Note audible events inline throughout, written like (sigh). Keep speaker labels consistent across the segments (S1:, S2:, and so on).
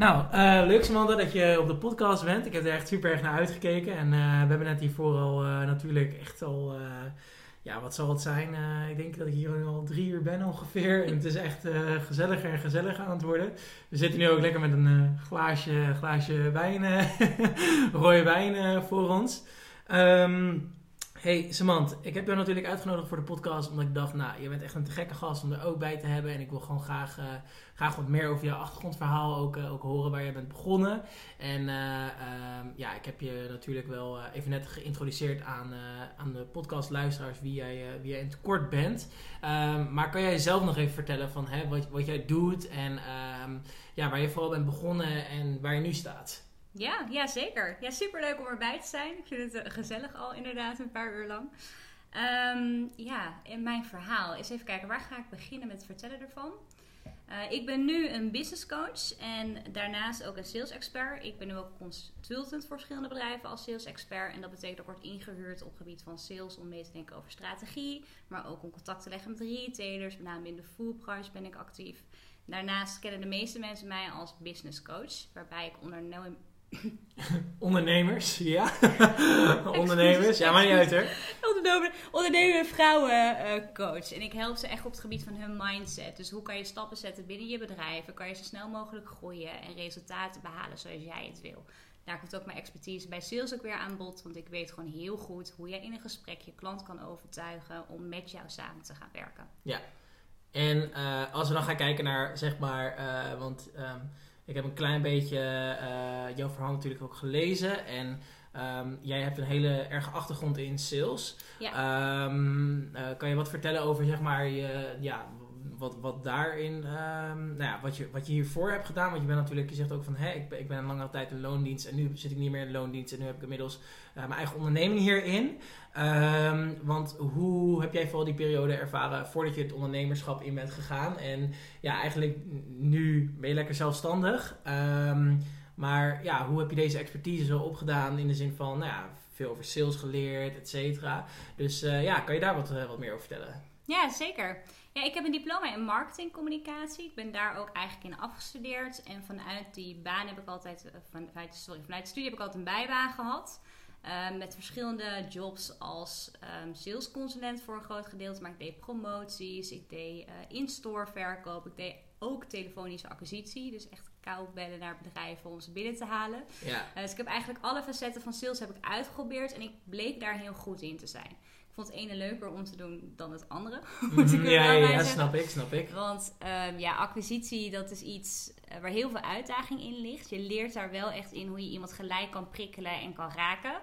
S1: Nou, uh, leuk Samantha dat je op de podcast bent. Ik heb er echt super erg naar uitgekeken. En uh, we hebben net hiervoor al uh, natuurlijk echt al... ja, wat zal het zijn? ik denk dat ik hier al drie uur ben ongeveer. En het is echt gezelliger en gezelliger aan het worden. We zitten nu ook lekker met een glaasje, glaasje wijn, (laughs) rode wijn voor ons. Um, Hey Samant, ik heb jou natuurlijk uitgenodigd voor de podcast omdat ik dacht, nou, je bent echt een te gekke gast om er ook bij te hebben. En ik wil gewoon graag, uh, graag wat meer over jouw achtergrondverhaal ook, uh, ook horen waar je bent begonnen. En uh, um, ja, ik heb je natuurlijk wel even net geïntroduceerd aan, aan de podcastluisteraars wie jij, wie jij in het kort bent. Um, maar kan jij jezelf nog even vertellen van hè, wat, wat jij doet en um, ja, waar je vooral bent begonnen en waar je nu staat?
S2: Ja, ja, zeker. Ja, superleuk om erbij te zijn. Ik vind het uh, gezellig al inderdaad, een paar uur lang. Um, ja, in mijn verhaal. Eens even kijken, waar ga ik beginnen met vertellen ervan? Uh, ik ben nu een business coach en daarnaast ook een sales expert. Ik ben nu ook consultant voor verschillende bedrijven als sales expert. En dat betekent dat ik word ingehuurd op het gebied van sales om mee te denken over strategie. Maar ook om contact te leggen met retailers. Met name in de foodbranche ben ik actief. Daarnaast kennen de meeste mensen mij als business coach. Waarbij ik onderneem (laughs)
S1: Ondernemers, ja. Ondernemers, ja, maar niet uit hoor.
S2: Ondernemer, ondernemer vrouwencoach. en ik help ze echt op het gebied van hun mindset. Dus hoe kan je stappen zetten binnen je bedrijf? Kan je zo snel mogelijk groeien en resultaten behalen zoals jij het wil? Daar komt ook mijn expertise bij sales ook weer aan bod. Want ik weet gewoon heel goed hoe jij in een gesprek je klant kan overtuigen om met jou samen te gaan werken.
S1: Ja, en uh, als we dan gaan kijken naar, zeg maar, uh, want... Um, ik heb een klein beetje uh, jouw verhaal natuurlijk ook gelezen. En um, jij hebt een hele erge achtergrond in sales. Ja. Um, uh, kan je wat vertellen over zeg maar, je, ja, wat, wat daarin, um, nou ja, wat, je, wat je hiervoor hebt gedaan. Want je bent natuurlijk, je zegt ook van, hé, ik, ben, ik ben een lange tijd in loondienst en nu zit ik niet meer in loondienst en nu heb ik inmiddels uh, mijn eigen onderneming hierin. Um, want hoe heb jij vooral die periode ervaren voordat je het ondernemerschap in bent gegaan? En ja, eigenlijk nu ben je lekker zelfstandig. Um, maar ja, hoe heb je deze expertise zo opgedaan in de zin van, nou ja, veel over sales geleerd, et cetera. Dus uh, ja, kan je daar wat, uh, wat meer over vertellen?
S2: Ja, zeker. Ja, ik heb een diploma in marketingcommunicatie. Ik ben daar ook eigenlijk in afgestudeerd. En vanuit die baan heb ik altijd, eh, vanuit, sorry, vanuit de studie heb ik altijd een bijbaan gehad. Uh, met verschillende jobs als um, salesconsulent voor een groot gedeelte. Maar ik deed promoties, ik deed uh, in-store verkoop, ik deed ook telefonische acquisitie. Dus echt koud bellen naar bedrijven om ze binnen te halen. Ja. Uh, dus ik heb eigenlijk alle facetten van sales heb ik uitgeprobeerd en ik bleek daar heel goed in te zijn vond het ene leuker om te doen dan het andere. (laughs)
S1: Mm -hmm. ja, ja, ja snap ik, snap ik.
S2: Want um, ja, acquisitie, dat is iets uh, waar heel veel uitdaging in ligt. Je leert daar wel echt in hoe je iemand gelijk kan prikkelen en kan raken.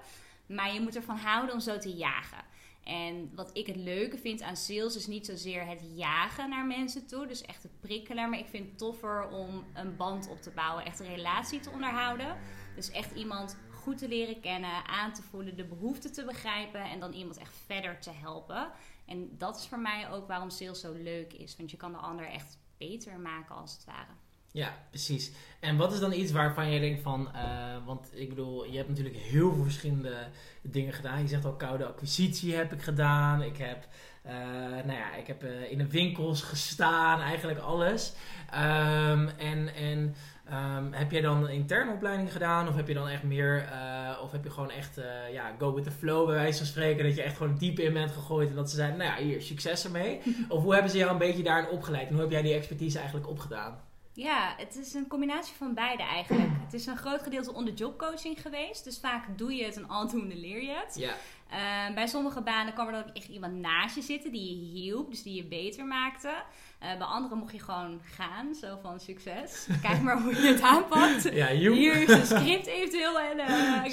S2: Maar je moet ervan houden om zo te jagen. En wat ik het leuke vind aan sales is niet zozeer het jagen naar mensen toe. Dus echt het prikkelen. Maar ik vind het toffer om een band op te bouwen. Echt een relatie te onderhouden. Dus echt iemand goed te leren kennen, aan te voelen, de behoeften te begrijpen en dan iemand echt verder te helpen. En dat is voor mij ook waarom sales zo leuk is. Want je kan de ander echt beter maken als het ware.
S1: Ja, precies. En wat is dan iets waarvan je denkt van, uh, want ik bedoel, je hebt natuurlijk heel veel verschillende dingen gedaan. Je zegt al koude acquisitie heb ik gedaan. Ik heb, uh, nou ja, ik heb uh, in de winkels gestaan, eigenlijk alles. Um, en, en Um, heb jij dan een interne opleiding gedaan? Of heb je dan echt meer, uh, of heb je gewoon echt, uh, ja, go with the flow bij wijze van spreken. Dat je echt gewoon diep in bent gegooid en dat ze zeiden, nou ja, hier, succes ermee. (laughs) of hoe hebben ze jou een beetje daarin opgeleid? En hoe heb jij die expertise eigenlijk opgedaan?
S2: Ja, het is een combinatie van beide eigenlijk. Het is een groot gedeelte onder jobcoaching geweest. Dus vaak doe je het en aldoende leer je het. Ja. Uh, bij sommige banen kwam er dan ook echt iemand naast je zitten die je hielp, dus die je beter maakte. Uh, bij anderen mocht je gewoon gaan, zo van succes. (laughs) Kijk maar hoe je het aanpakt. Ja, Hier is een script eventueel en (laughs)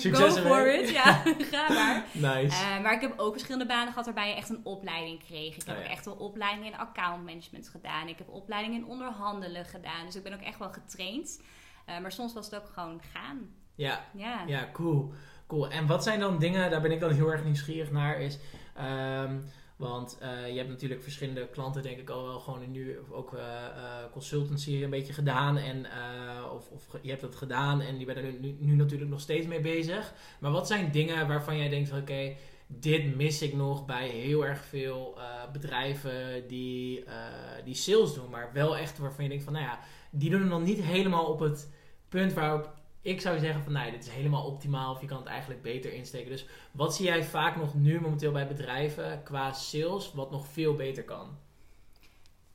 S2: uh, go for it. Ja, (laughs) ga maar. Nice. maar ik heb ook verschillende banen gehad waarbij je echt een opleiding kreeg. Ik heb oh, ja. ook echt wel opleiding in accountmanagement gedaan. Ik heb opleiding in onderhandelen gedaan. Dus ik ben ook echt wel getraind. maar soms was het ook gewoon gaan.
S1: Ja, ja. ja cool. Cool. En wat zijn dan dingen, daar ben ik dan heel erg nieuwsgierig naar, is... Um, want uh, je hebt natuurlijk verschillende klanten, denk ik al wel gewoon nu ook uh, uh, consultancy een beetje gedaan. En, of, of je hebt dat gedaan en je bent er nu, nu, natuurlijk nog steeds mee bezig. Maar wat zijn dingen waarvan jij denkt: oké, dit mis ik nog bij heel erg veel bedrijven die, die sales doen, maar wel echt waarvan je denkt: van nou ja, die doen het nog niet helemaal op het punt waarop ik zou zeggen van, nee, dit is helemaal optimaal of je kan het eigenlijk beter insteken. Dus wat zie jij vaak nog nu momenteel bij bedrijven qua sales, wat nog veel beter kan?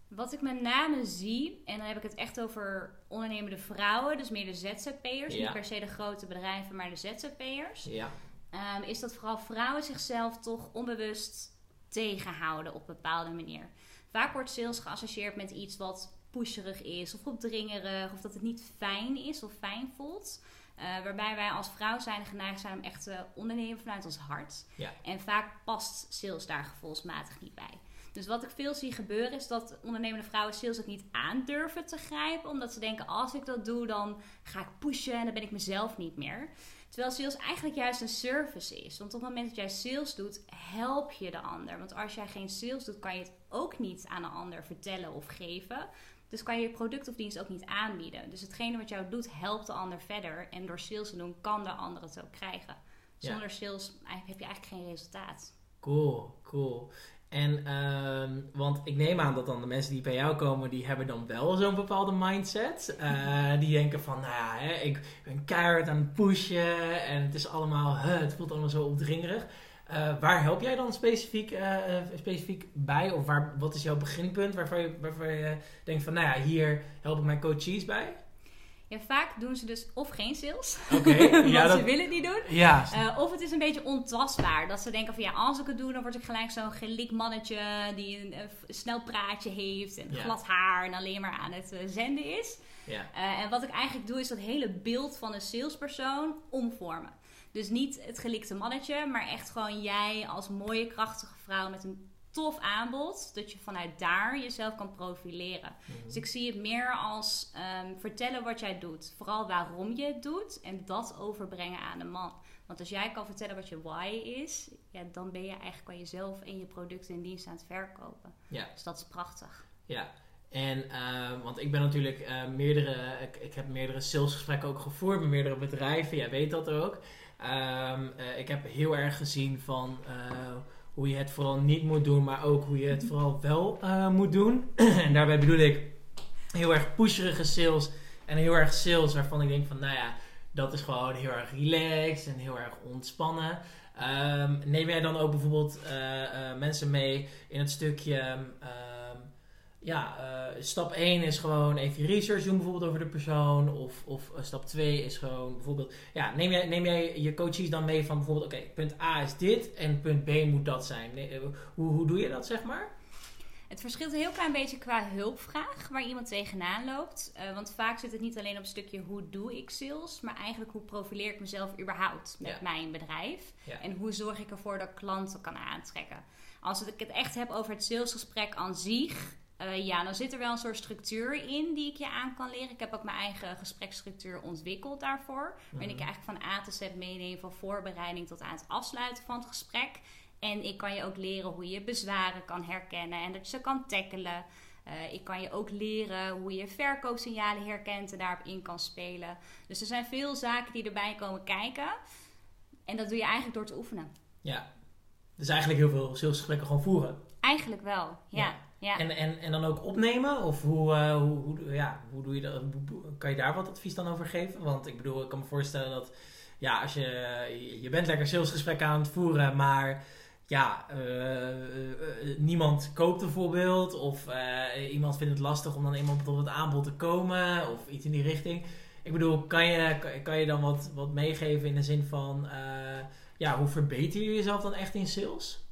S2: Wat ik met name zie, en dan heb ik het echt over ondernemende vrouwen, dus meer de ZZP'ers, niet per se de grote bedrijven, maar de ZZP'ers, ja. Um, is dat vooral vrouwen zichzelf toch onbewust tegenhouden op een bepaalde manier. Vaak wordt sales geassocieerd met iets wat pusherig is of opdringerig of dat het niet fijn is of fijn voelt. Uh, waarbij wij als vrouw zijn geneigd zijn om echt te ondernemen vanuit ons hart. Ja. En vaak past sales daar gevoelsmatig niet bij. Dus wat ik veel zie gebeuren is dat ondernemende vrouwen sales ook niet aandurven te grijpen. Omdat ze denken, als ik dat doe, dan ga ik pushen en dan ben ik mezelf niet meer. Terwijl sales eigenlijk juist een service is. Want op het moment dat jij sales doet, help je de ander. Want als jij geen sales doet, kan je het ook niet aan de ander vertellen of geven. Dus kan je je product of dienst ook niet aanbieden. Dus hetgene wat jou doet, helpt de ander verder. En door sales te doen, kan de ander het ook krijgen. Zonder sales heb je eigenlijk geen resultaat.
S1: Cool, cool. En, uh, want ik neem aan dat dan de mensen die bij jou komen, die hebben dan wel zo'n bepaalde mindset. Uh, (laughs) die denken van, nou ja, hè, ik ben keihard aan het pushen en het is allemaal, het voelt allemaal zo opdringerig. Uh, waar help jij dan specifiek, uh, specifiek bij? Of waar, wat is jouw beginpunt waarvan je, waarvan je denkt van, nou ja, hier help ik mijn coaches bij?
S2: Ja, vaak doen ze dus of geen sales. Okay, (laughs) ja, ze willen niet doen. Ja. Uh, of het is een beetje ontastbaar. Dat ze denken van ja, als ik het doe, dan word ik gelijk zo'n gelik mannetje die een, snel praatje heeft en glad haar en alleen maar aan het zenden is. Ja. en wat ik eigenlijk doe, is dat hele beeld van een salespersoon omvormen. Dus niet het gelikte mannetje, maar echt gewoon jij als mooie, krachtige vrouw met een tof aanbod. Dat je vanuit daar jezelf kan profileren. Mhm. Dus ik zie het meer als ehm, vertellen wat jij doet. Vooral waarom je het doet. En dat overbrengen aan de man. Want als jij kan vertellen wat je why is, ja, dan ben je eigenlijk aan jezelf en je producten en diensten aan het verkopen. Ja. Dus dat is prachtig.
S1: Ja. En, uh, want ik ben natuurlijk uh, meerdere, ik, ik, heb meerdere salesgesprekken ook gevoerd met meerdere bedrijven. Jij weet dat ook. Um, uh, ik heb heel erg gezien van hoe je het vooral niet moet doen, maar ook hoe je het vooral wel moet doen. (clears throat) en daarbij bedoel ik heel erg pusherige sales en heel erg sales waarvan ik denk van, nou ja, dat is gewoon heel erg relaxed en heel erg ontspannen. Um, neem jij dan ook bijvoorbeeld mensen mee in het stukje ja, uh, stap 1 is gewoon even research doen bijvoorbeeld over de persoon. Of, of uh, stap 2 is gewoon bijvoorbeeld... Ja, neem jij, neem jij je coaches dan mee van bijvoorbeeld... Oké, punt A is dit en punt B moet dat zijn. Nee, uh, hoe, hoe doe je dat, zeg maar?
S2: Het verschilt een heel klein beetje qua hulpvraag waar iemand tegenaan loopt. want vaak zit het niet alleen op een stukje hoe doe ik sales, maar eigenlijk hoe profileer ik mezelf überhaupt met mijn bedrijf. En hoe zorg ik ervoor dat ik klanten kan aantrekken. Als ik het echt heb over het salesgesprek aan zich, uh, ja, dan zit er wel een soort structuur in die ik je aan kan leren. Ik heb ook mijn eigen gespreksstructuur ontwikkeld daarvoor. Waarin ik mhm. eigenlijk van A tot Z meeneem, van voorbereiding tot aan het afsluiten van het gesprek. En ik kan je ook leren hoe je bezwaren kan herkennen en dat je ze kan tackelen. Uh, ik kan je ook leren hoe je verkoopsignalen herkent en daarop in kan spelen. Dus er zijn veel zaken die erbij komen kijken. En dat doe je eigenlijk door te oefenen.
S1: Ja, dus eigenlijk heel veel salesgesprekken gewoon voeren.
S2: Eigenlijk wel, ja.
S1: ja. En, en, en dan ook opnemen? Of hoe, uh, hoe, hoe, ja, hoe doe je dat? Kan je daar wat advies dan over geven? Want ik bedoel, ik kan me voorstellen dat ja, als je, je bent lekker salesgesprekken aan het voeren, maar ja, uh, uh, niemand koopt bijvoorbeeld. Of iemand vindt het lastig om dan iemand tot het aanbod te komen. Of iets in die richting. Ik bedoel, kan je, kan je dan wat, wat meegeven in de zin van... ja, hoe verbeter je jezelf dan echt in sales?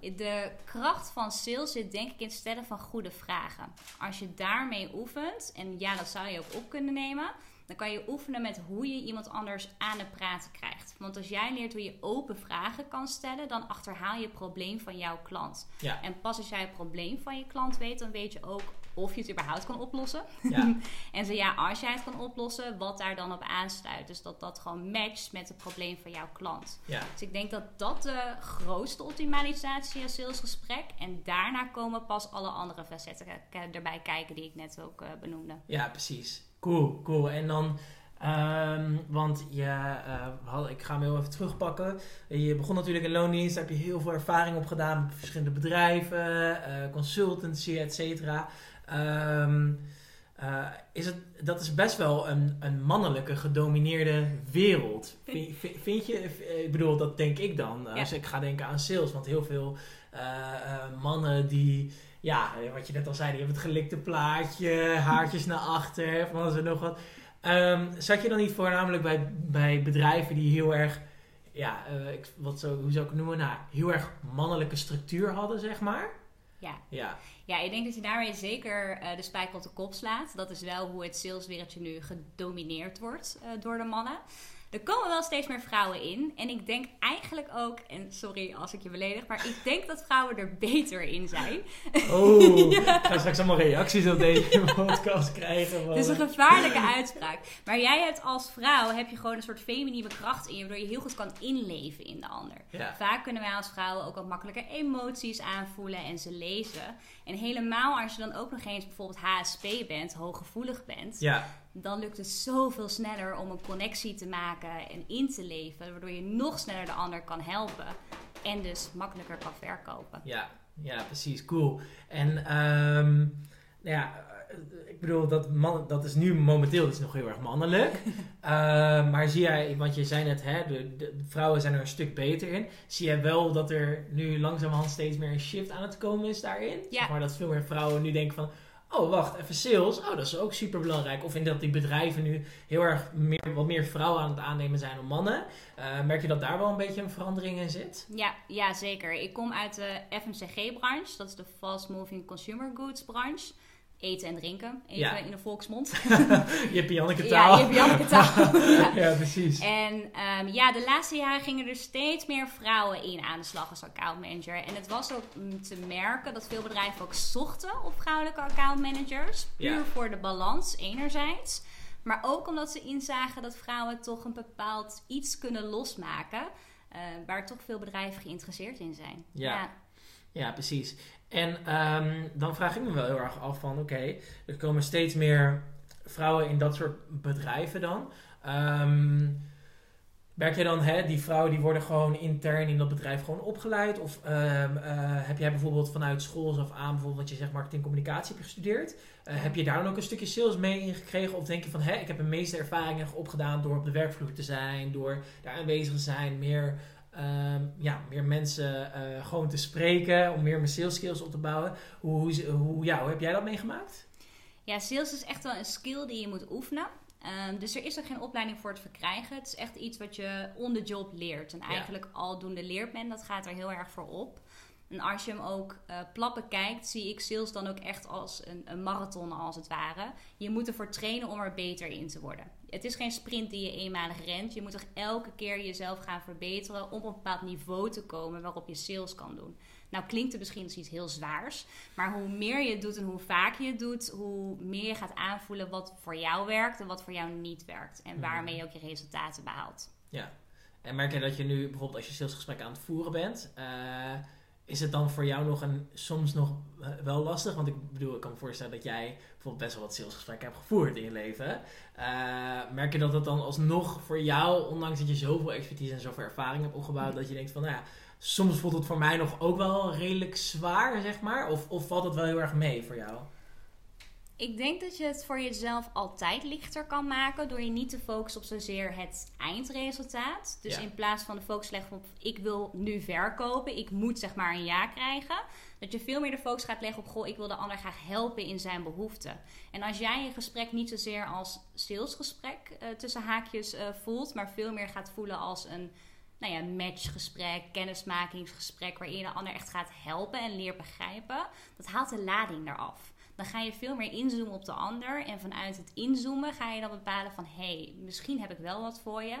S2: De kracht van sales zit denk ik in het stellen van goede vragen. Als je daarmee oefent, en ja, dat zou je ook op kunnen nemen, dan kan je oefenen met hoe je iemand anders aan het praten krijgt. Want als jij leert hoe je open vragen kan stellen, dan achterhaal je het probleem van jouw klant. Ja. En pas als jij het probleem van je klant weet, dan weet je ook of je het überhaupt kan oplossen. Ja. (laughs) en zo ja, als jij het kan oplossen, wat daar dan op aansluit. Dus dat dat gewoon matcht met het probleem van jouw klant. Ja. Dus ik denk dat dat de grootste optimalisatie is salesgesprek. En daarna komen pas alle andere facetten erbij kijken die ik net ook uh, benoemde.
S1: Ja, precies. Cool, cool. En dan... Um, want ja, uh, ik ga hem heel even terugpakken. Je begon natuurlijk in loondienst, daar heb je heel veel ervaring op gedaan met verschillende bedrijven, uh, consultancy, et cetera. Um, uh, is het, dat is best wel een, een mannelijke gedomineerde wereld. Vind, vind, je, ik bedoel, dat denk ik dan. Als ik ga denken aan sales, want heel veel mannen die ja, wat je net al zei, die hebben het gelikte plaatje, (laughs) haartjes naar achter, van ze nog wat. Um, zat je dan niet voornamelijk bij, bij bedrijven die heel erg, ja, uh, wat zo, hoe zou ik het noemen, nou, heel erg mannelijke structuur hadden, zeg maar?
S2: Ja. ja. Ja, ik denk dat je daarmee zeker uh, de spijker op de kop slaat. Dat is wel hoe het saleswereldje nu gedomineerd wordt uh, door de mannen. Er komen wel steeds meer vrouwen in. En ik denk eigenlijk ook, en sorry als ik je beledig, maar ik denk dat vrouwen er beter in zijn.
S1: Oh, (laughs) ja. ik ga straks allemaal reacties op deze (laughs) podcast krijgen.
S2: Het is een gevaarlijke uitspraak. Maar jij hebt als vrouw, heb je gewoon een soort feminine kracht in je, waardoor je heel goed kan inleven in de ander. Vaak kunnen wij als vrouwen ook wat makkelijker emoties aanvoelen en ze lezen. En helemaal als je dan ook nog eens bijvoorbeeld HSP bent, hooggevoelig bent. Ja dan lukt het zoveel sneller om een connectie te maken en in te leven, waardoor je nog sneller de ander kan helpen en dus makkelijker kan verkopen.
S1: Ja, ja precies, cool. En um, nou ja, ik bedoel, dat, man, dat is nu momenteel dus nog heel erg mannelijk. uh, (laughs) maar zie jij, want je zei net, hè, de, de, vrouwen zijn er een stuk beter in. Zie jij wel dat er nu langzamerhand steeds meer een shift aan het komen is daarin? Ja. maar dat veel meer vrouwen nu denken van Oh, wacht, even sales. Oh, dat is ook super belangrijk. Of in dat die bedrijven nu heel erg meer, wat meer vrouwen aan het aannemen zijn dan mannen. Uh, merk je dat daar wel een beetje een verandering in zit?
S2: Ja, ja zeker. Ik kom uit de FMCG-branche. Dat is de Fast Moving Consumer Goods branche eten en drinken. Even in de volksmond. (laughs)
S1: je hebt Janneke taal.
S2: Ja, je hebt Janneke taal.
S1: ja. ja. precies.
S2: En um, ja, de laatste jaren gingen er steeds meer vrouwen in aan de slag als accountmanager. En het was ook te merken dat veel bedrijven ook zochten op vrouwelijke accountmanagers. Puur voor de balans enerzijds. Maar ook omdat ze inzagen dat vrouwen toch een bepaald iets kunnen losmaken. Uh, waar toch veel bedrijven geïnteresseerd in zijn.
S1: ja. Ja, precies. En ehm, dan vraag ik me wel heel erg af van, oké, er komen steeds meer vrouwen in dat soort bedrijven dan. Um, Merk je dan, hè, die vrouwen die worden gewoon intern in dat bedrijf gewoon opgeleid? Of ehm, eh, heb jij bijvoorbeeld vanuit school of aan, bijvoorbeeld wat je zegt marketing communicatie hebt gestudeerd, uh, heb je daar dan ook een stukje sales mee ingekregen? Of denk je van, hè, ik heb een meeste ervaringen opgedaan door op de werkvloer te zijn, door daar aanwezig te zijn, meer Ehm, ja, meer mensen uh, gewoon te spreken, om meer mijn sales skills op te bouwen. Hoe, hoe, hoe, ja, hoe heb jij dat meegemaakt?
S2: Ja, sales is echt wel een skill die je moet oefenen. Um, dus er is er geen opleiding voor te verkrijgen. Het is echt iets wat je on the job leert. En eigenlijk aldoende leert men, dat gaat er heel erg voor op. En als je hem ook uh, plappen kijkt, zie ik sales dan ook echt als een, een, marathon als het ware. Je moet ervoor trainen om er beter in te worden. Het is geen sprint die je eenmalig rent. Je moet toch elke keer jezelf gaan verbeteren om op een bepaald niveau te komen waarop je sales kan doen. Nou klinkt het misschien iets heel zwaars, maar hoe meer je het doet en hoe vaker je het doet, hoe meer je gaat aanvoelen wat voor jou werkt en wat voor jou niet werkt. En mhm. waarmee je ook je resultaten behaalt.
S1: Ja, en merk je dat je nu bijvoorbeeld als je salesgesprekken aan het voeren bent... Uh is het dan voor jou nog een, soms nog eh, wel lastig? Want ik bedoel, ik kan me voorstellen dat jij bijvoorbeeld best wel wat salesgesprekken hebt gevoerd in je leven. Uh, merk je dat dat dan alsnog voor jou, ondanks dat je zoveel expertise en zoveel ervaring hebt opgebouwd, dat je denkt van, nou ja, soms voelt het voor mij nog ook wel redelijk zwaar, zeg maar? Of, of valt het wel heel erg mee voor jou?
S2: Ik denk dat je het voor jezelf altijd lichter kan maken door je niet te focussen op zozeer het eindresultaat. Dus in plaats van de focus leggen op ik wil nu verkopen, ik moet zeg maar een ja krijgen. Dat je veel meer de focus gaat leggen op goh, ik wil de ander graag helpen in zijn behoeften. En als jij je gesprek niet zozeer als salesgesprek uh, tussen haakjes uh, voelt, maar veel meer gaat voelen als een nou ja, matchgesprek, kennismakingsgesprek, waarin je de ander echt gaat helpen en leert begrijpen, dat haalt de lading eraf dan ga je veel meer inzoomen op de ander. En vanuit het inzoomen ga je dan bepalen van... hé, hey, misschien heb ik wel wat voor je,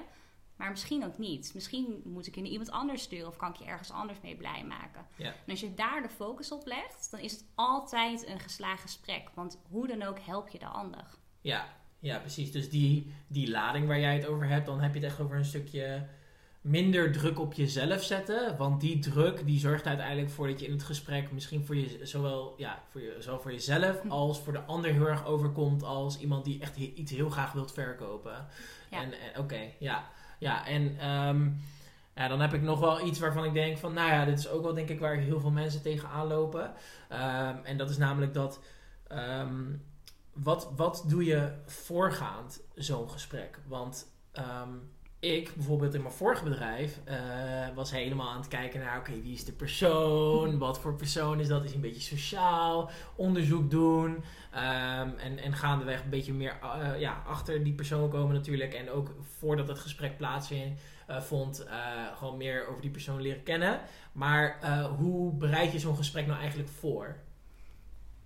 S2: maar misschien ook niet. Misschien moet ik je naar iemand anders sturen... of kan ik je ergens anders mee blij maken. Ja. En als je daar de focus op legt... dan is het altijd een geslaagd gesprek. Want hoe dan ook help je de ander.
S1: Ja, ja precies. Dus die, die lading waar jij het over hebt... dan heb je het echt over een stukje minder druk op jezelf zetten. Want die druk die zorgt uiteindelijk voor dat je in het gesprek misschien voor je, zowel, ja, voor je, zowel voor jezelf hm. als voor de ander heel erg overkomt als iemand die echt iets heel graag wilt verkopen. Ja. En, en oké, ja. Ja, en um, ja, dan heb ik nog wel iets waarvan ik denk van, nou ja, dit is ook wel denk ik waar heel veel mensen tegenaan lopen. Um, en dat is namelijk dat um, wat, wat doe je voorgaand zo'n gesprek? Want ehm, ik bijvoorbeeld in mijn vorige bedrijf uh, was helemaal aan het kijken naar, oké, wie is de persoon? Wat voor persoon is dat? Is een beetje sociaal? Onderzoek doen. Um, en, en gaandeweg een beetje meer uh, ja, achter die persoon komen natuurlijk. En ook voordat het gesprek plaatsvindt, uh, vond, gewoon meer over die persoon leren kennen. Maar hoe bereid je zo'n gesprek nou eigenlijk voor?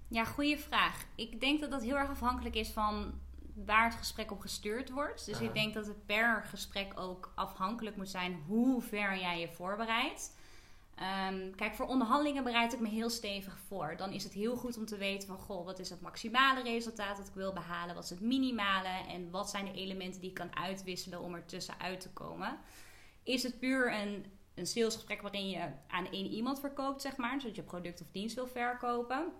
S2: Ja, goede vraag. Ik denk dat dat heel erg afhankelijk is van waar het gesprek op gestuurd wordt. Dus ik denk dat het per gesprek ook afhankelijk moet zijn hoe ver jij je voorbereidt. Um, kijk, voor onderhandelingen bereid ik me heel stevig voor. Dan is het heel goed om te weten van, goh, wat is het maximale resultaat dat ik wil behalen? Wat is het minimale? En wat zijn de elementen die ik kan uitwisselen om er tussenuit te komen? Is het puur een, een salesgesprek waarin je aan één iemand verkoopt, zeg maar, zodat je product of dienst wil verkopen?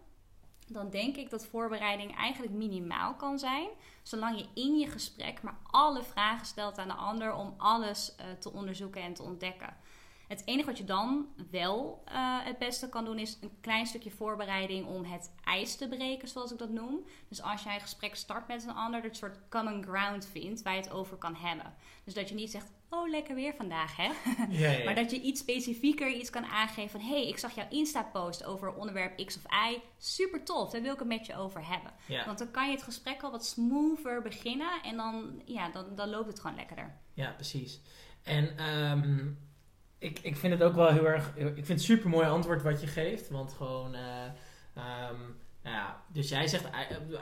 S2: Dan denk ik dat voorbereiding eigenlijk minimaal kan zijn. Zolang je in je gesprek maar alle vragen stelt aan de ander om alles uh, te onderzoeken en te ontdekken. Het enige wat je dan wel uh, het beste kan doen is een klein stukje voorbereiding om het ijs te breken, zoals ik dat noem. Dus als jij een gesprek start met een ander, dat een soort common ground vindt waar je het over kan hebben. Dus dat je niet zegt, oh lekker weer vandaag hè. Ja, ja. (laughs) maar dat je iets specifieker iets kan aangeven van, hé hey, ik zag jouw Insta-post over onderwerp X of Y. Super tof, daar wil ik het met je over hebben. Want dan kan je het gesprek al wat smoother beginnen en dan, ja, dan, dan loopt het gewoon lekkerder.
S1: Ja, precies. En um, ik, ik vind het ook wel heel erg. Ik vind het super mooi antwoord wat je geeft. Want gewoon. Uh, um, nou ja, dus jij zegt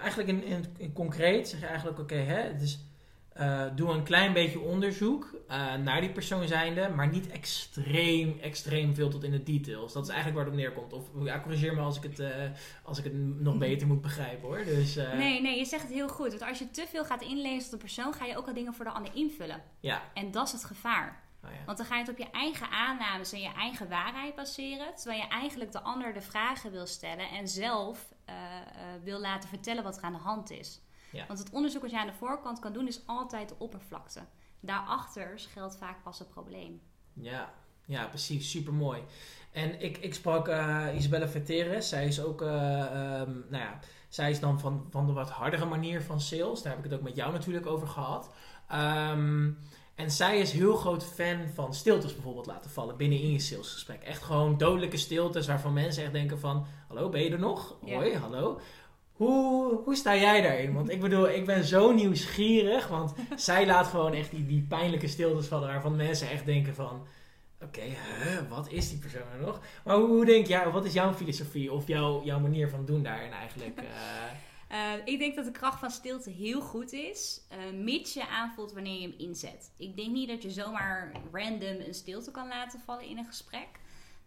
S1: eigenlijk in, in, in concreet, zeg je eigenlijk: oké, hè, dus, uh, doe een klein beetje onderzoek uh, naar die persoon zijnde, maar niet extreem, extreem veel tot in de details. Dat is eigenlijk waar het op neerkomt. Of ja, corrigeer me als ik het, als ik het nog (laughs) beter moet begrijpen hoor. Dus,
S2: nee, nee, je zegt het heel goed. Want als je te veel gaat inlezen op de persoon, ga je ook al dingen voor de ander invullen. Ja. En dat is het gevaar. Oh ja. Want dan ga je het op je eigen aannames en je eigen waarheid baseren. Terwijl je eigenlijk de ander de vragen wil stellen en zelf uh, uh, wil laten vertellen wat er aan de hand is. Ja. Want het onderzoek wat je aan de voorkant kan doen is altijd de oppervlakte. Daarachter schuilt vaak pas het probleem.
S1: Ja, ja precies. Super mooi. En ik, ik sprak uh, Isabella Veteres. Zij is ook, um, nou ja, zij is dan van, van de wat hardere manier van sales. Daar heb ik het ook met jou natuurlijk over gehad. Um, en zij is heel groot fan van stiltes bijvoorbeeld laten vallen binnen in je salesgesprek. Echt gewoon dodelijke stiltes waarvan mensen echt denken van... Hallo, ben je er nog? Hoi, hallo. Hoe, hoe sta jij daarin? Want ik bedoel, ik ben zo nieuwsgierig. Want (laughs) zij laat gewoon echt die, die pijnlijke stiltes vallen waarvan mensen echt denken van... Oké, wat is die persoon er nog? Maar hoe, hoe denk jij, wat is jouw filosofie of jouw, jouw manier van doen daarin eigenlijk? Uh...
S2: Uh, ik denk dat de kracht van stilte heel goed is, uh, mits je aanvoelt wanneer je hem inzet. Ik denk niet dat je zomaar random een stilte kan laten vallen in een gesprek.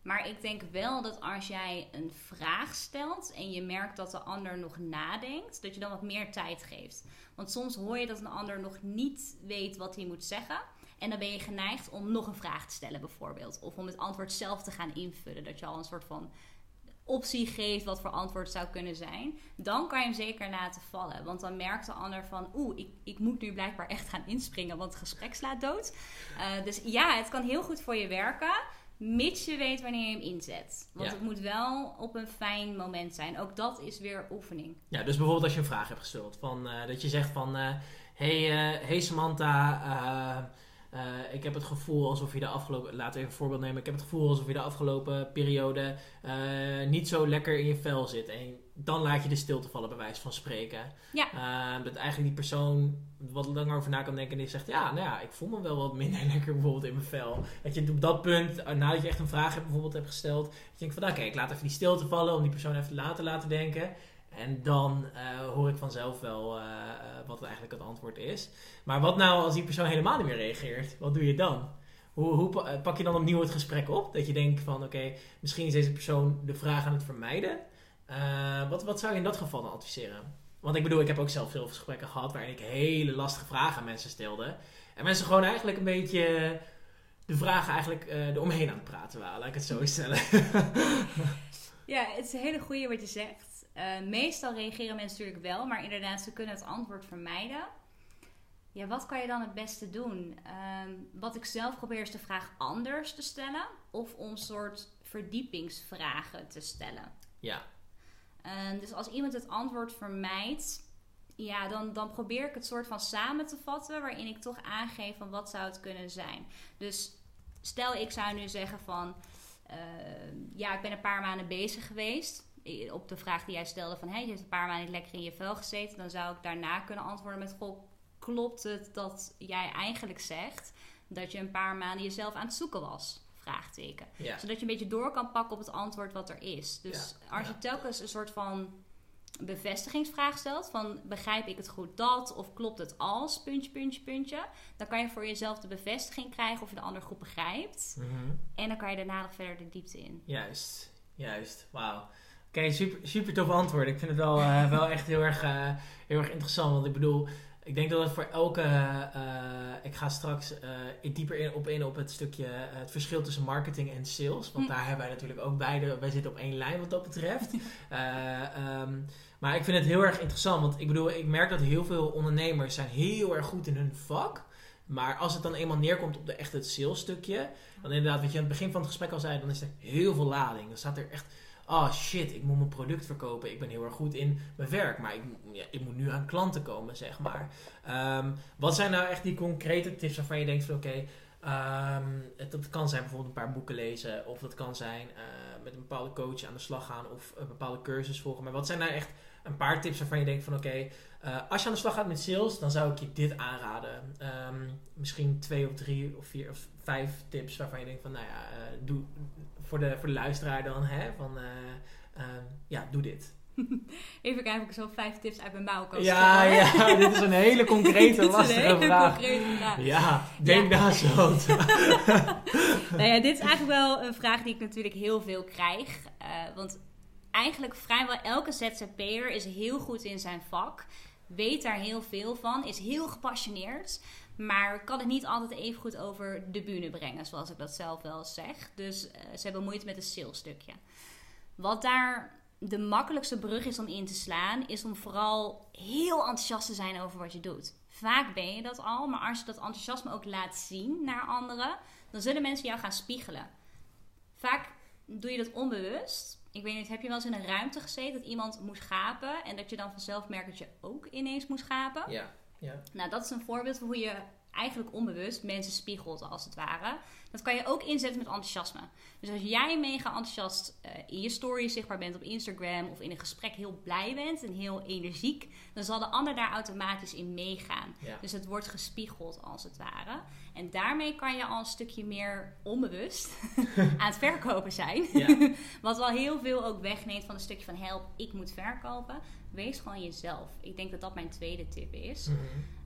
S2: Maar ik denk wel dat als jij een vraag stelt en je merkt dat de ander nog nadenkt, dat je dan wat meer tijd geeft. Want soms hoor je dat een ander nog niet weet wat hij moet zeggen. En dan ben je geneigd om nog een vraag te stellen, bijvoorbeeld. Of om het antwoord zelf te gaan invullen. Dat je al een soort van optie geeft wat voor antwoord zou kunnen zijn, dan kan je hem zeker laten vallen. Want dan merkt de ander van, oeh, ik, ik moet nu blijkbaar echt gaan inspringen, want het gesprek slaat dood. Uh, dus ja, het kan heel goed voor je werken, mits je weet wanneer je hem inzet. Want het moet wel op een fijn moment zijn. Ook dat is weer oefening.
S1: Ja, dus bijvoorbeeld als je een vraag hebt gesteld, van, uh, dat je zegt van, uh, hey, hey Samantha uh, ik heb het gevoel alsof je de afgelopen, laten we even een voorbeeld nemen. Ik heb het gevoel alsof je de afgelopen periode uh, niet zo lekker in je vel zit. En dan laat je de stilte vallen, bij wijze van spreken. Ja. Uh, dat eigenlijk die persoon wat langer over na kan denken en die zegt: Ja, nou ja, ik voel me wel wat minder (laughs) lekker bijvoorbeeld in mijn vel. Dat je op dat punt, nadat je echt een vraag hebt, bijvoorbeeld hebt gesteld, dat je denkt: van, Oké, ik laat even die stilte vallen om die persoon even later te laten denken. En dan uh, hoor ik vanzelf wel uh, wat eigenlijk het antwoord is. Maar wat nou als die persoon helemaal niet meer reageert? Wat doe je dan? Hoe, hoe pak je dan opnieuw het gesprek op? Dat je denkt van oké, misschien is deze persoon de vraag aan het vermijden. Wat, wat zou je in dat geval dan adviseren? Want ik bedoel, ik heb ook zelf veel gesprekken gehad waarin ik hele lastige vragen aan mensen stelde. En mensen gewoon eigenlijk een beetje de vragen eigenlijk uh, eromheen aan het praten waren, laat ik het zo stellen. (laughs)
S2: ja, het is een hele goede wat je zegt. Uh, meestal reageren mensen natuurlijk wel, maar inderdaad, ze kunnen het antwoord vermijden. Ja, wat kan je dan het beste doen? Uh, wat ik zelf probeer is de vraag anders te stellen of om soort verdiepingsvragen te stellen. Ja. Uh, dus als iemand het antwoord vermijdt, Ja, dan, dan probeer ik het soort van samen te vatten, waarin ik toch aangeef van wat zou het kunnen zijn. Dus stel ik zou nu zeggen van, uh, ja, ik ben een paar maanden bezig geweest. Op de vraag die jij stelde van, hey, je hebt een paar maanden lekker in je vel gezeten. Dan zou ik daarna kunnen antwoorden met, goh, klopt het dat jij eigenlijk zegt dat je een paar maanden jezelf aan het zoeken was? Vraagteken. Zodat je een beetje door kan pakken op het antwoord wat er is. Dus als je telkens een soort van bevestigingsvraag stelt van begrijp ik het goed dat of klopt het als puntje puntje puntje dan kan je voor jezelf de bevestiging krijgen of je de andere groep begrijpt mhm. en dan kan je daarna nog verder de diepte in
S1: juist juist wauw oké super super tof antwoord ik vind het wel, uh, wel echt heel erg uh, heel erg interessant want ik bedoel ik denk dat het voor elke. Uh, ik ga straks dieper in, op in op het stukje. Het verschil tussen marketing en sales. Want hm. daar hebben wij natuurlijk ook beide. Wij zitten op één lijn wat dat betreft. um, maar ik vind het heel erg interessant. Want ik bedoel, ik merk dat heel veel ondernemers zijn heel erg goed in hun vak. Maar als het dan eenmaal neerkomt op de echt het sales stukje. Dan inderdaad, wat je aan het begin van het gesprek al zei. Dan is er heel veel lading. Dan staat er echt oh shit, ik moet mijn product verkopen. Ik ben heel erg goed in mijn werk, maar ik, ja, ik moet nu aan klanten komen, zeg maar. Ehm, wat zijn nou echt die concrete tips waarvan je denkt van oké, ehm, dat kan zijn bijvoorbeeld een paar boeken lezen, of dat kan zijn uh, met een bepaalde coach aan de slag gaan, of een bepaalde cursus volgen. Maar wat zijn nou echt een paar tips waarvan je denkt van oké, uh, als je aan de slag gaat met sales, dan zou ik je dit aanraden. Um, misschien twee of drie of vier of vijf tips waarvan je denkt van nou ja, doe, voor de, voor de luisteraar dan, hè, van uh, ja, doe dit. (laughs)
S2: Even kijken of ik zo vijf tips uit mijn mouw kan
S1: Ja, ja, dit is een hele (laughs) concrete, lastige een hele vraag. Concrete vraag. Ja, denk ja. daar zo. (laughs)
S2: nou ja, dit is eigenlijk wel een vraag die ik natuurlijk heel veel krijg. Uh, want eigenlijk vrijwel elke ZZP'er is heel goed in zijn vak. Weet daar heel veel van, is heel gepassioneerd. Maar kan het niet altijd even goed over de bühne brengen, zoals ik dat zelf wel zeg. Dus uh, ze hebben moeite met het salesstukje. Wat daar de makkelijkste brug is om in te slaan, is om vooral heel enthousiast te zijn over wat je doet. Vaak ben je dat al, maar als je dat enthousiasme ook laat zien naar anderen, dan zullen mensen jou gaan spiegelen. Vaak doe je dat onbewust. Ik weet niet, heb je wel eens in een ruimte gezeten dat iemand moest gapen en dat je dan vanzelf merkt dat je ook ineens moest gapen?
S1: Ja. Ja.
S2: Nou, dat is een voorbeeld van hoe je eigenlijk onbewust mensen spiegelt, als het ware. Dat kan je ook inzetten met enthousiasme. Dus als jij mega enthousiast uh, in je story zichtbaar bent op Instagram of in een gesprek heel blij bent en heel energiek, dan zal de ander daar automatisch in meegaan. Dus het wordt gespiegeld, als het ware. En daarmee kan je al een stukje meer onbewust (laughs) aan het verkopen zijn. Ja. (laughs) Wat wel heel veel ook wegneemt van een stukje van help, ik moet verkopen wees gewoon jezelf. Ik denk dat dat mijn tweede tip is. Mhm.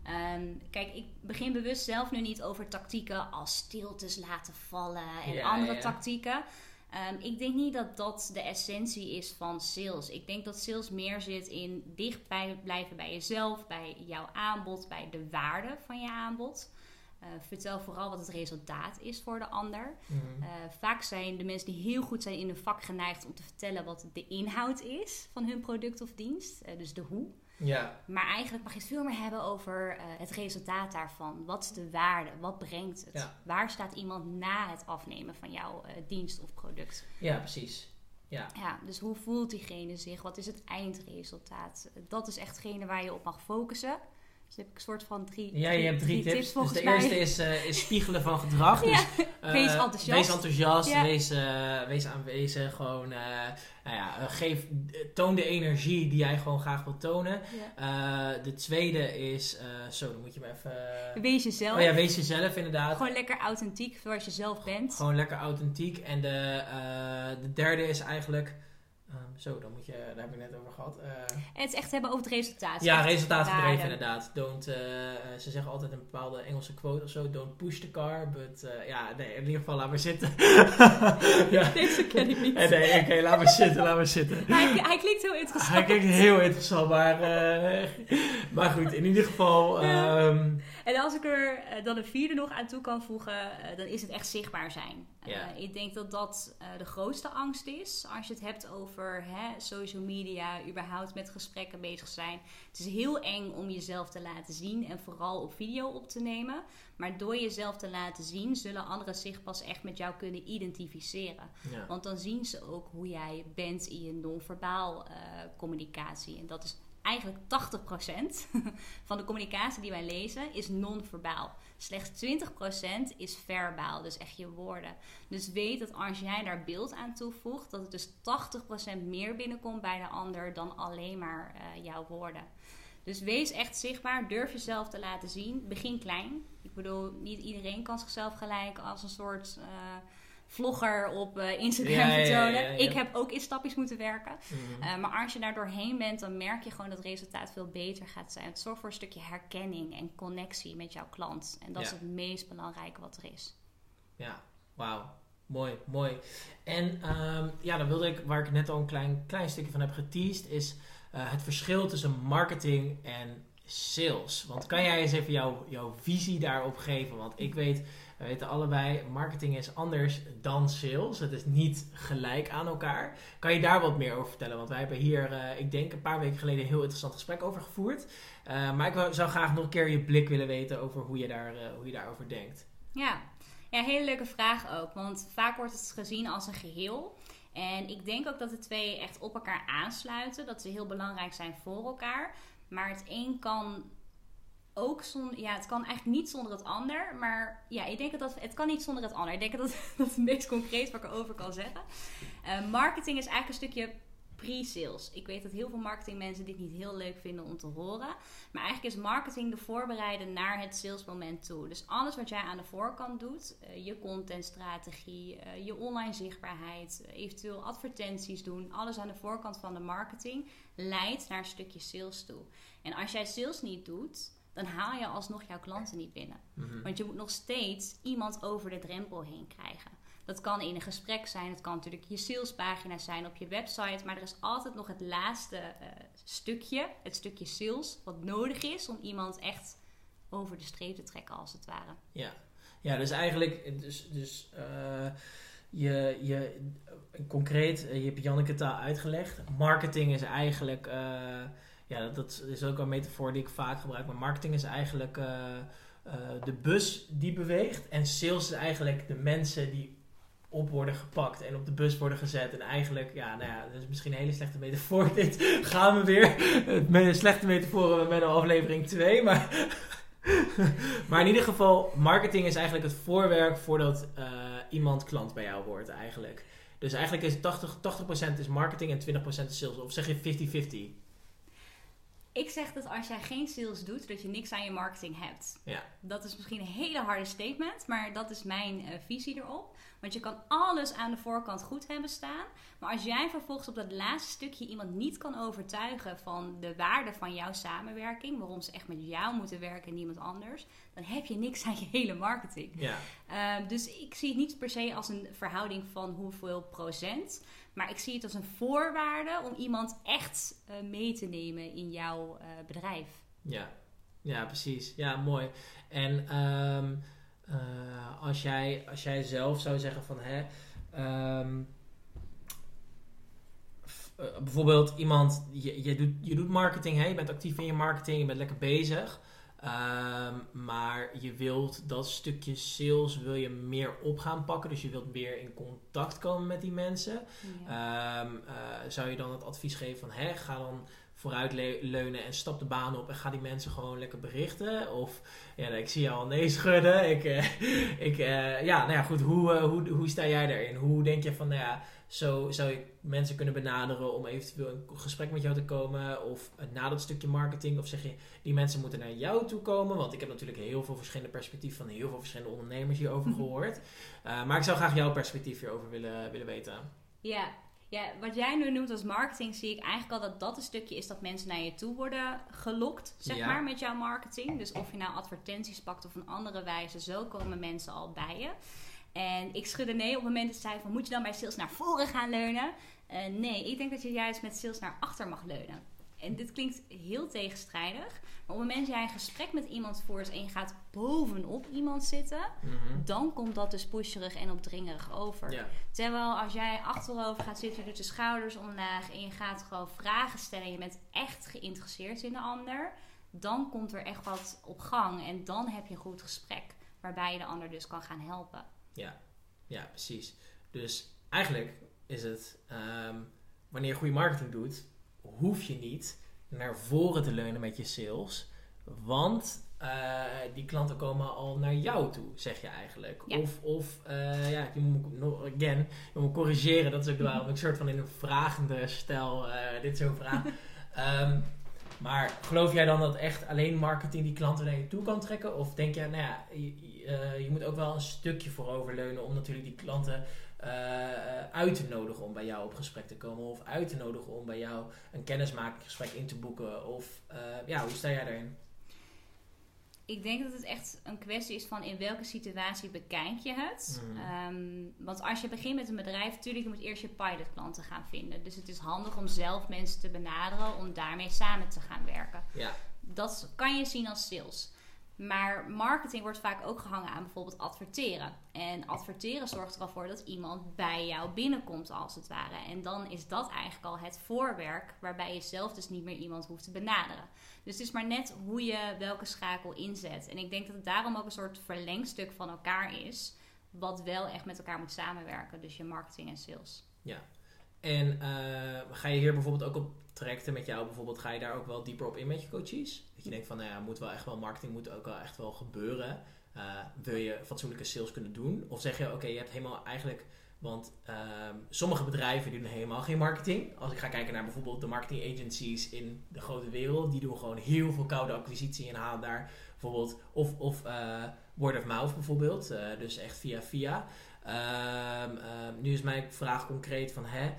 S2: Ehm, kijk, ik begin bewust zelf nu niet over tactieken als stiltes laten vallen en andere tactieken. Ehm, ik denk niet dat dat de essentie is van sales. Ik denk dat sales meer zit in dicht blijven bij jezelf, bij jouw aanbod, bij de waarde van je aanbod. Uh, vertel vooral wat het resultaat is voor de ander. Mhm. Eh, vaak zijn de mensen die heel goed zijn in hun vak geneigd om te vertellen wat de inhoud is van hun product of dienst, uh, dus de hoe. Ja. Maar eigenlijk mag je het veel meer hebben over het resultaat daarvan. Wat is de waarde? Wat brengt het? Waar staat iemand na het afnemen van jouw dienst of product?
S1: Ja, precies. Ja.
S2: ja, dus hoe voelt diegene zich? Wat is het eindresultaat? Dat is echt hetgene waar je op mag focussen. Dus heb ik een soort van drie,
S1: Ja, je hebt drie, tips. dus de eerste is, uh, is spiegelen van gedrag. (laughs) Dus,
S2: uh, (laughs) wees enthousiast.
S1: Wees enthousiast, ja. wees, uh, wees aanwezig. Gewoon, nou ja, geef, toon de energie die jij gewoon graag wilt tonen. de tweede is, zo, dan moet je maar even...
S2: Wees jezelf.
S1: Oh ja, wees jezelf inderdaad.
S2: Gewoon lekker authentiek, zoals je zelf bent.
S1: Gewoon lekker authentiek. En de, de derde is eigenlijk Um, zo, dan moet je, daar heb ik net over gehad. Uh,
S2: het is echt hebben over het resultaat.
S1: Ja, resultaatgedreven inderdaad. Don't, uh, ze zeggen altijd een bepaalde Engelse quote of zo. Don't push the car, but uh, ja, nee, in ieder geval laat maar zitten. (laughs)
S2: ja. Deze ken ik niet.
S1: Nee, oké, okay, laat maar zitten, laat maar zitten.
S2: hij, hij klinkt heel interessant.
S1: Hij klinkt heel interessant, maar, maar goed, in ieder geval... Um,
S2: en als ik er dan een vierde nog aan toe kan voegen, dan is het echt zichtbaar zijn. Ja. ik denk dat dat de grootste angst is als je het hebt over hè, social media, überhaupt met gesprekken bezig zijn. Het is heel eng om jezelf te laten zien en vooral op video op te nemen. Maar door jezelf te laten zien, zullen anderen zich pas echt met jou kunnen identificeren. Want dan zien ze ook hoe jij bent in je non-verbaal uh, communicatie. En dat is eigenlijk 80% (laughs) van de communicatie die wij lezen is non-verbaal. Slechts 20% is verbaal, dus echt je woorden. Dus weet dat als jij daar beeld aan toevoegt, dat het dus 80% meer binnenkomt bij de ander dan alleen maar uh, jouw woorden. Dus wees echt zichtbaar, durf jezelf te laten zien. Begin klein. Ik bedoel, niet iedereen kan zichzelf gelijk als een soort. Uh, vlogger op uh, Instagram vertonen. ik heb ook in stapjes moeten werken. Mhm. uh, maar als je daar doorheen bent, dan merk je gewoon dat het resultaat veel beter gaat zijn. Het zorgt voor een stukje herkenning en connectie met jouw klant. En dat is het meest belangrijke wat er is.
S1: Ja, wauw. Mooi, mooi. En um, ja, dan wilde ik, waar ik net al een klein, klein stukje van heb geteased, is uh, het verschil tussen marketing en sales. Want kan jij eens even jouw, jouw visie daarop geven? Want ik weet we weten allebei, marketing is anders dan sales. Het is niet gelijk aan elkaar. Kan je daar wat meer over vertellen? Want wij hebben hier, uh, ik denk, een paar weken geleden een heel interessant gesprek over gevoerd. Uh, maar ik zou graag nog een keer je blik willen weten over hoe je, daar, uh, hoe je daarover denkt.
S2: Ja. ja, hele leuke vraag ook. Want vaak wordt het gezien als een geheel. En ik denk ook dat de twee echt op elkaar aansluiten. Dat ze heel belangrijk zijn voor elkaar. Maar het een kan ook ja, het kan eigenlijk niet zonder het ander. Maar ja, ik denk dat het kan niet zonder het ander. Ik denk dat (laughs) dat het meest concreet wat ik erover kan zeggen. Uh, marketing is eigenlijk een stukje pre-sales. Ik weet dat heel veel marketingmensen dit niet heel leuk vinden om te horen. Maar eigenlijk is marketing de voorbereiden naar het salesmoment toe. Dus alles wat jij aan de voorkant doet, uh, je contentstrategie, uh, je online zichtbaarheid, eventueel advertenties doen, alles aan de voorkant van de marketing leidt naar een stukje sales toe. En als jij sales niet doet, dan haal je alsnog jouw klanten niet binnen. Mhm. Want je moet nog steeds iemand over de drempel heen krijgen. Dat kan in een gesprek zijn, het kan natuurlijk je salespagina zijn op je website, maar er is altijd nog het laatste uh, stukje, het stukje sales, wat nodig is om iemand echt over de streep te trekken, als het ware.
S1: Ja, ja dus eigenlijk, dus, dus uh, je, je, concreet, je hebt Janneke taal uitgelegd. Marketing is eigenlijk. Uh, ja, dat, is ook een metafoor die ik vaak gebruik. Maar marketing is eigenlijk uh, uh, de bus die beweegt. En sales is eigenlijk de mensen die op worden gepakt en op de bus worden gezet. En eigenlijk, ja, nou ja, dat is misschien een hele slechte metafoor. (laughs) Dit gaan we weer. Met slechte metaforen met een aflevering 2. Maar, (laughs) maar in ieder geval, marketing is eigenlijk het voorwerk voordat uh, iemand klant bij jou wordt eigenlijk. Dus eigenlijk is 80%, 80 is marketing en 20% is sales. Of zeg je 50-50?
S2: Ik zeg dat als jij geen sales doet, dat je niks aan je marketing hebt.
S1: Ja.
S2: Dat is misschien een hele harde statement, maar dat is mijn uh, visie erop. Want je kan alles aan de voorkant goed hebben staan. Maar als jij vervolgens op dat laatste stukje iemand niet kan overtuigen van de waarde van jouw samenwerking, waarom ze echt met jou moeten werken en niemand anders, dan heb je niks aan je hele marketing.
S1: Ja.
S2: Uh, dus ik zie het niet per se als een verhouding van hoeveel procent. Maar ik zie het als een voorwaarde om iemand echt uh, mee te nemen in jouw uh, bedrijf.
S1: Ja. ja, precies. Ja, mooi. En um, uh, als, jij, als jij zelf zou zeggen van hè, um, bijvoorbeeld iemand, je, je, doet, je doet marketing, hè, je bent actief in je marketing, je bent lekker bezig. Um, maar je wilt dat stukje sales wil je meer op gaan pakken. Dus je wilt meer in contact komen met die mensen. Ja. Um, uh, zou je dan het advies geven van hè, ga dan vooruit leunen en stap de baan op en ga die mensen gewoon lekker berichten? Of ja, ik zie jou al nee (laughs) schudden. Ik, uh, ik, uh, ja, nou ja, goed. Hoe, hoe, hoe sta jij daarin? Hoe denk je van, nou ja, zo zou ik mensen kunnen benaderen om eventueel in gesprek met jou te komen? Of na dat stukje marketing? Of zeg je, die mensen moeten naar jou toe komen? Want ik heb natuurlijk heel veel verschillende perspectieven van heel veel verschillende ondernemers hierover mhm. gehoord. maar ik zou graag jouw perspectief hierover willen, willen weten.
S2: Ja, ja, wat jij nu noemt als marketing, zie ik eigenlijk al dat dat een stukje is dat mensen naar je toe worden gelokt, zeg maar, met jouw marketing. Dus of je nou advertenties pakt of een andere wijze, zo komen mensen al bij je. En ik schudde nee op het moment dat zei van, moet je dan bij sales naar voren gaan leunen? Uh, nee, ik denk dat je juist met sales naar achter mag leunen. En dit klinkt heel tegenstrijdig. Maar op het moment dat jij een gesprek met iemand voert en je gaat bovenop iemand zitten, mhm. dan komt dat dus pusherig en opdringerig over. Terwijl als jij achterover gaat zitten, je doet de schouders omlaag en je gaat gewoon vragen stellen, je bent echt geïnteresseerd in de ander, dan komt er echt wat op gang en dan heb je een goed gesprek waarbij je de ander dus kan gaan helpen.
S1: Ja, ja precies. Dus eigenlijk is het, um, wanneer je goede marketing doet, hoef je niet naar voren te leunen met je sales. Want uh, die klanten komen al naar jou toe, zeg je eigenlijk. Of, of uh, ja, je moet nog again, je moet corrigeren. Dat is ook waarom (laughs) ik soort van in een vragende stijl uh, dit zo vraag. um, (laughs) maar geloof jij dan dat echt alleen marketing die klanten naar je toe kan trekken? Of denk je, nou ja, je, je moet ook wel een stukje vooroverleunen om natuurlijk die klanten uit te nodigen om bij jou op gesprek te komen? Of uit te nodigen om bij jou een kennismakingsgesprek in te boeken? Of ja, hoe sta jij daarin?
S2: ik denk dat het echt een kwestie is van in welke situatie bekijk je het. Mm. Ehm, want als je begint met een bedrijf, natuurlijk, je moet eerst je pilotklanten gaan vinden. Dus het is handig om zelf mensen te benaderen om daarmee samen te gaan werken. Ja. Dat kan je zien als sales. Maar marketing wordt vaak ook gehangen aan bijvoorbeeld adverteren. En adverteren zorgt er al voor dat iemand bij jou binnenkomt, als het ware. En dan is dat eigenlijk al het voorwerk waarbij je zelf dus niet meer iemand hoeft te benaderen. Dus het is maar net hoe je welke schakel inzet. En ik denk dat het daarom ook een soort verlengstuk van elkaar is, wat wel echt met elkaar moet samenwerken. Dus je marketing en sales.
S1: Ja. En uh, ga je hier bijvoorbeeld ook op trajecten met jou bijvoorbeeld, ga je daar ook wel dieper op in met je coaches? Dat je denkt van, nou ja, moet wel echt wel, marketing moet ook wel echt wel gebeuren. Uh, wil je fatsoenlijke sales kunnen doen? Of zeg je, oké, je hebt helemaal eigenlijk, want uh, sommige bedrijven doen helemaal geen marketing. Als ik ga kijken naar bijvoorbeeld de marketing agencies in de grote wereld, die doen gewoon heel veel koude acquisitie en halen daar bijvoorbeeld, of, of uh, word of mouth bijvoorbeeld, uh, dus echt via via. Um, nu is mijn vraag concreet van, hè,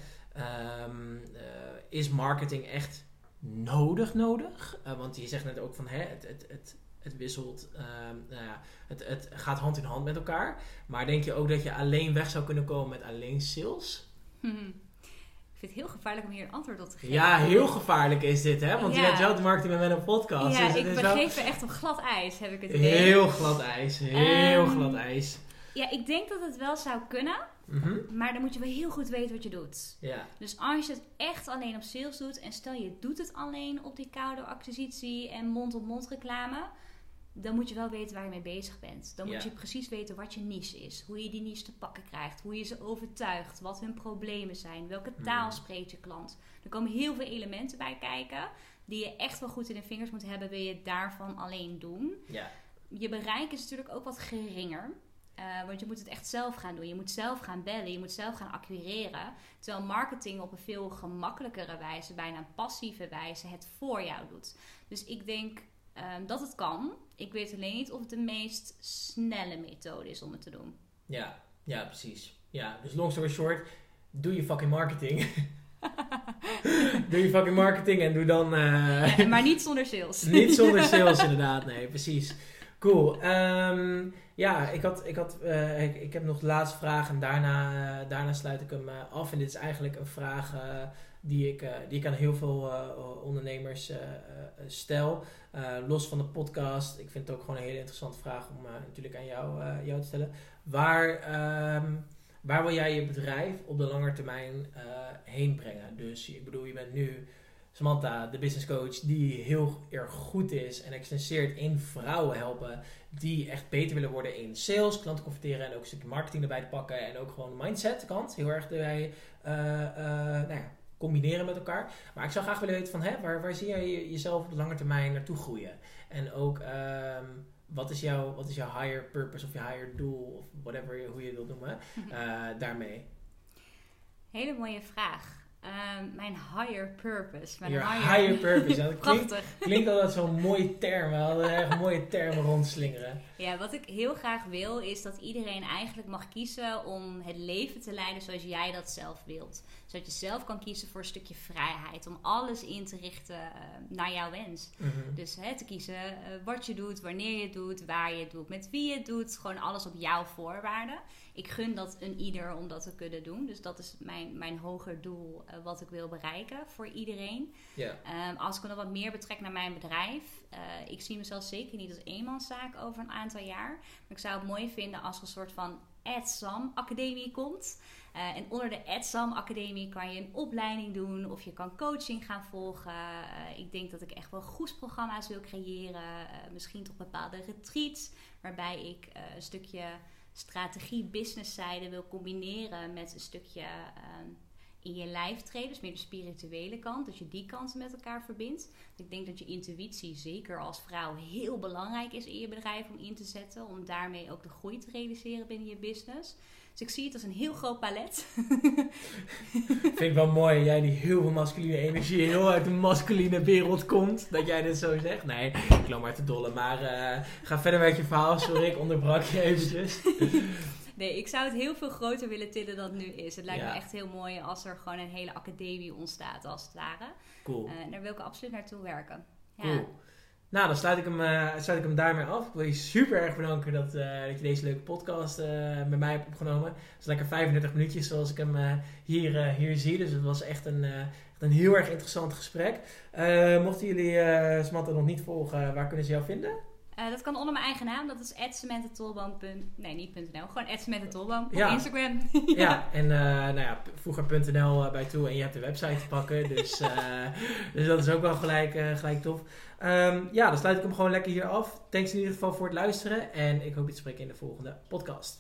S1: is marketing echt nodig nodig? Uh, want je zegt net ook van hè, het, het, het, het wisselt, um, nou ja, het, het gaat hand in hand met elkaar. Maar denk je ook dat je alleen weg zou kunnen komen met alleen sales?
S2: Ik vind het heel gevaarlijk om hier een antwoord op te geven.
S1: Ja, heel gevaarlijk is dit, hè? Want ja. je hebt wel de marketing met een podcast.
S2: Ja, dus ik begeef wel... echt op glad ijs, heb ik het
S1: idee. Heel glad ijs, heel um, glad ijs.
S2: Ja, ik denk dat het wel zou kunnen. Mhm. Maar dan moet je wel heel goed weten wat je doet. Ja. Dus als je het echt alleen op sales doet en stel je doet het alleen op die koude acquisitie en mond-op-mond reclame, dan moet je wel weten waar je mee bezig bent. Dan moet je precies weten wat je niche is, hoe je die niche te pakken krijgt, hoe je ze overtuigt, wat hun problemen zijn, welke taal spreekt je klant. Er komen heel veel elementen bij kijken die je echt wel goed in de vingers moet hebben, wil je daarvan alleen doen. Ja. Je bereik is natuurlijk ook wat geringer. Uh, want je moet het echt zelf gaan doen. Je moet zelf gaan bellen. Je moet zelf gaan acquireren. Terwijl marketing op een veel gemakkelijkere wijze, bijna een passieve wijze, het voor jou doet. Dus ik denk um, dat het kan. Ik weet alleen niet of het de meest snelle methode is om het te doen.
S1: Ja, ja precies. Ja, dus long story short, doe je fucking marketing. (laughs) doe je fucking marketing en doe dan. Uh...
S2: Ja, (laughs) maar niet zonder sales.
S1: niet zonder sales, (laughs) inderdaad. Nee, precies. Cool. Um, ja, ik, had, ik, had, uh, ik, ik heb nog de laatste vraag en daarna, uh, daarna sluit ik hem uh, af. En dit is eigenlijk een vraag die, ik, die ik aan heel veel ondernemers stel. los van de podcast. Ik vind het ook gewoon een hele interessante vraag om natuurlijk aan jou, jou te stellen. Waar, um, waar wil jij je bedrijf op de lange termijn heen brengen? Dus ik bedoel, je bent nu Samantha, de business coach, die heel erg goed is en extenseert in vrouwen helpen die echt beter willen worden in sales, klanten converteren en ook een stukje marketing erbij te pakken en ook gewoon mindset kant heel erg erbij uh, uh, nou ja, combineren met elkaar. Maar ik zou graag willen weten van hè, waar, waar zie jij jezelf op de lange termijn naartoe groeien? En ook um, wat is, jouw, wat is jouw higher purpose of je higher doel of whatever hoe je het wilt noemen uh, (laughs) daarmee?
S2: Hele mooie vraag. Um, mijn higher purpose. Mijn
S1: Your higher, higher purpose. Dat (laughs) klinkt, klinkt altijd zo'n mooie term. We hadden echt mooie termen rondslingeren.
S2: Ja, wat ik heel graag wil is dat iedereen eigenlijk mag kiezen om het leven te leiden zoals jij dat zelf wilt. Zodat je zelf kan kiezen voor een stukje vrijheid. Om alles in te richten uh, naar jouw wens. Mm -hmm. Dus hè, te kiezen uh, wat je doet, wanneer je het doet, waar je het doet, met wie je het doet. Gewoon alles op jouw voorwaarden ik gun dat een ieder om dat te kunnen doen. Dus dat is mijn, mijn hoger doel uh, wat ik wil bereiken voor iedereen. Yeah. Um, als ik nog wat meer betrek naar mijn bedrijf. Uh, ik zie mezelf zeker niet als eenmanszaak over een aantal jaar. Maar ik zou het mooi vinden als er een soort van AdSam Academie komt. Uh, en onder de AdSam Academie kan je een opleiding doen of je kan coaching gaan volgen. Uh, ik denk dat ik echt wel groepsprogramma's wil creëren. Uh, misschien toch bepaalde retreats waarbij ik een stukje strategie, businesszijde wil combineren met een stukje uh, in je lijf treden, dus meer de spirituele kant, dat je die kanten met elkaar verbindt. Ik denk dat je intuïtie, zeker als vrouw, heel belangrijk is in je bedrijf om in te zetten, om daarmee ook de groei te realiseren binnen je business. Dus ik zie het als een heel groot palet. (laughs)
S1: Vind ik wel mooi, jij die heel veel masculine energie, heel uit de masculine wereld komt, dat jij dit zo zegt. Nee, ik loop maar te dolle, maar uh, ga verder met je verhaal. Sorry, ik onderbrak je eventjes.
S2: Nee, ik zou het heel veel groter willen tillen dan het nu is. Het lijkt me echt heel mooi als er gewoon een hele academie ontstaat, als het ware. Cool. Uh, daar wil ik absoluut naartoe werken. Ja. Cool.
S1: Nou, dan sluit ik hem, uh, sluit ik hem daarmee af. Ik wil je super erg bedanken dat, uh, dat je deze leuke podcast uh, met mij hebt opgenomen. Het is lekker 35 minuutjes zoals ik hem hier, hier zie. Dus het was echt een, echt een heel erg interessant gesprek. mochten jullie Samantha nog niet volgen, waar kunnen ze jou vinden?
S2: Uh, dat kan onder mijn eigen naam. Dat is @cemententolboom. Nee, niet .nl. Gewoon @cemententolboom op ja. Instagram. (laughs)
S1: ja, (laughs) en uh, nou ja, voeg er .nl eh, bij toe en je hebt de website te pakken. (laughs) Dus, dus dat is ook wel gelijk, gelijk tof. Um, ja, dan sluit ik hem gewoon lekker hier af. Thanks in ieder geval voor het luisteren. En ik hoop je te spreken in de volgende podcast.